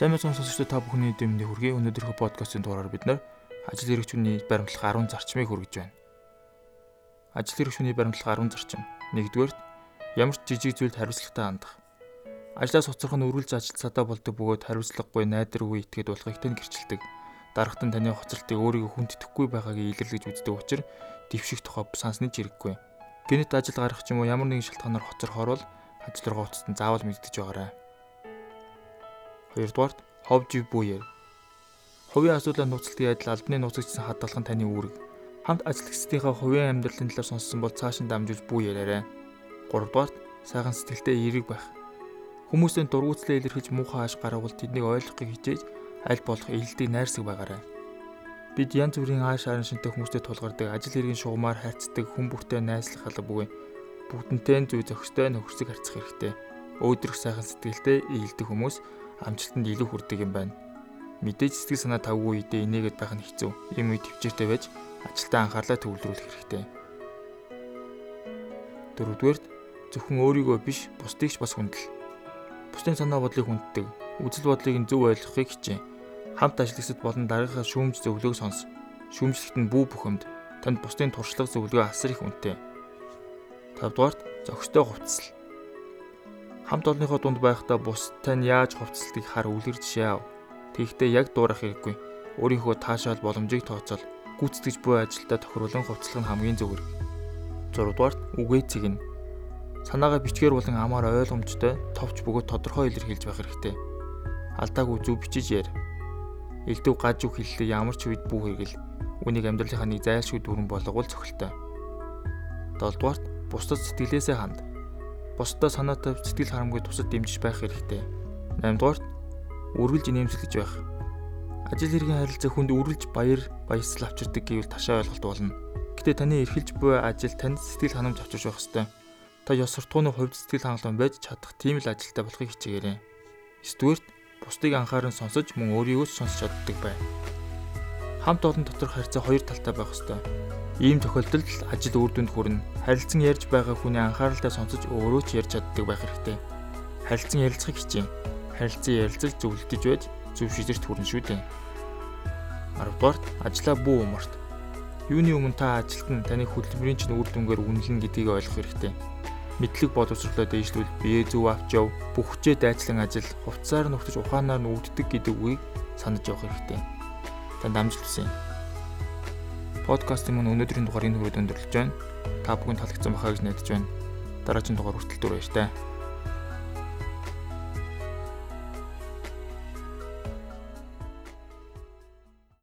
Сайн мэцэн сонсогчдод та бүхний дэмнээ хүргэе. Өнөөдрийнхөө подкастын дугаараар бид нар ажил хэрэгчүүний баримтлах 10 зарчмыг хүргэж байна. Ажил хэрэгчүүний баримтлах 10 зарчим. 1-р ямар ч жижиг зүйлд хариуцлагатай хандах. Ажлаас хоцрох нь үргэлж ажилтсадаа болдог бөгөөд хариуцлагагүй найдваргүй итгээд болох ихтэй гэрчилдэг. Дарагт нь таны хоцролтыг өөрийгөө хүндэтгэхгүй байгааг илэрлэж үздэг учраас дэвших тухай сансны жирэггүй. Гэнэт ажил гарах ч юм уу ямар нэгэн шалтгаанаар хоцрохоор бол ажил руугаа уцтан заавал мэддэж байгаарай. Хоёрдугаарт ховж буяа. Хувийн асуудлаа нууцлалтын адил албаны нууцлагдсан хадгалах нь таны үүрэг. Хамт ажиллагчдынхаа хувийн амьдралын талаар сонссон бол цааш нь дамжуулж бүү яриарай. Гуравдугаарт сайхан сэтгэлтэй эерэг байх. Хүмүүсийн дургуутслаа илэрхийлж муухай ааш гаргавал тэднийг ойлгохыг хичээж аль болох ээлдэг найрсаг байгаарай. Бид янз бүрийн ааш харан шинтэй хүмүүстэй тулгардаг, ажил хэргийн шугамар хайрцдаг, хүн бүртээ найзлах алга бүгэ бүгднтэй зүй зохистой нөхөрсөг харьцах хэрэгтэй. Өөдрөх сайхан сэтгэлтэй ээлдэг хүмүүс амжилтанд илүү хүрдэг юм байна. Мэдээж сэтгэл санаа тавгүй үедээ инээгээд байх нь хэцүү. Ийм үед төвчээртэй байж ажилтаа анхаарлаа төвлөрүүлэх хэрэгтэй. Дөрөвдүгээрт зөвхөн өөрийгөө биш бусдыг ч бас хүндэл. Бусдын санаа бодлыг хүнддэг, үзэл бодлыг нь зөв ойлгохыг хичээ. Хамт ажиллагчид болон дараагийнхаа шүүмж зөвлөгөөг сонс. Шүүмжлэгт нь бүү бүхэмд танд бусдын туршлага зөвлөгөө асар их үнэтэй. 5 дугаарт зохистой хувцсал Хамт олонныхоо дунд байхдаа бусдтай нь яаж хувцсалтыг хар үлгэр жишээ ав. Тэгэхдээ яг дуурах хэрэггүй. Өөрийнхөө таашаал боломжийг тооцоол. Гүйцэтгэж буй ажилдаа тохируулан хувцлах нь хамгийн зөв хэрэг. 6 дугаарт үгээ цэгнэ. Санаагаа бичгээр болон амаар ойлгомжтой, товч бөгөөд тодорхой илэрхийлж байх хэрэгтэй. Алдаагүй зөв бичиж яар. Элдв гаж үг хэллээ ямар ч үед бүү хэрэгэл үнийг амьдралынхаа нэг зайлшгүй дүрэн болгоул цохилтой. 7 дугаарт бусдад сэтгэлээсээ ханд бусдаа санаатай сэтгэл харамгүй тусад дэмжиж байх хэрэгтэй. 8 дугаарт үргэлж нэмсэлж байх. Ажил хэргийн харилцаа хүнд үргэлж баяр баясгал авчирдаг гэвэл ташаа ойлголт болно. Гэтэ таны эрхэлж буй ажил танд сэтгэл ханамж авчирч байх ёстой. Та ёс суртахууны хувьд сэтгэл хангалуун байж чадах тийм л ажилтай болохыг хичээгээрэй. 9 дугаарт бусдыг анхааран сонсож мөн өөрийгөө сонсч чаддаг бай. Хамт олон доторх харьцаа хоёр талтай байх ёстой. Ийм тохиолдолд ажил үр дүнд хүрнэ. Харилцан ярьж байгаа хүний анхааралтай сонсож өөрөө ч ярьж чаддаг байх хэрэгтэй. Харилцан ярилцахыг хичээн. Харилцан ярилцаж зөвлөдөж байж зөв шийдвэрт хүрнэ шүү дээ. 10 дугаарт ажлаа бүү умарт. Юуны өмнө та ажилт нь таны хөдөлмөрийн чинь үр дүнгээр үнэлнэ гэдгийг ойлгох хэрэгтэй. Мэдлэг боловсруулалтаа дээшлүүл бие зөв авч яв. Бүх хүчээ дайчлан ажил, хувцсаар нүхтэж ухаанаар нүгддэг гэдэг үгийг санаж явах хэрэгтэй. Танд амжилт хүсье. Подкастын мөн өнөөдрийн дугаар энэ хүрээд өндөрлөж байна. Та бүхэн таалагдсан байхаа гэж найдаж байна. Дараагийн дугаар хүртэл дүр баяр таа.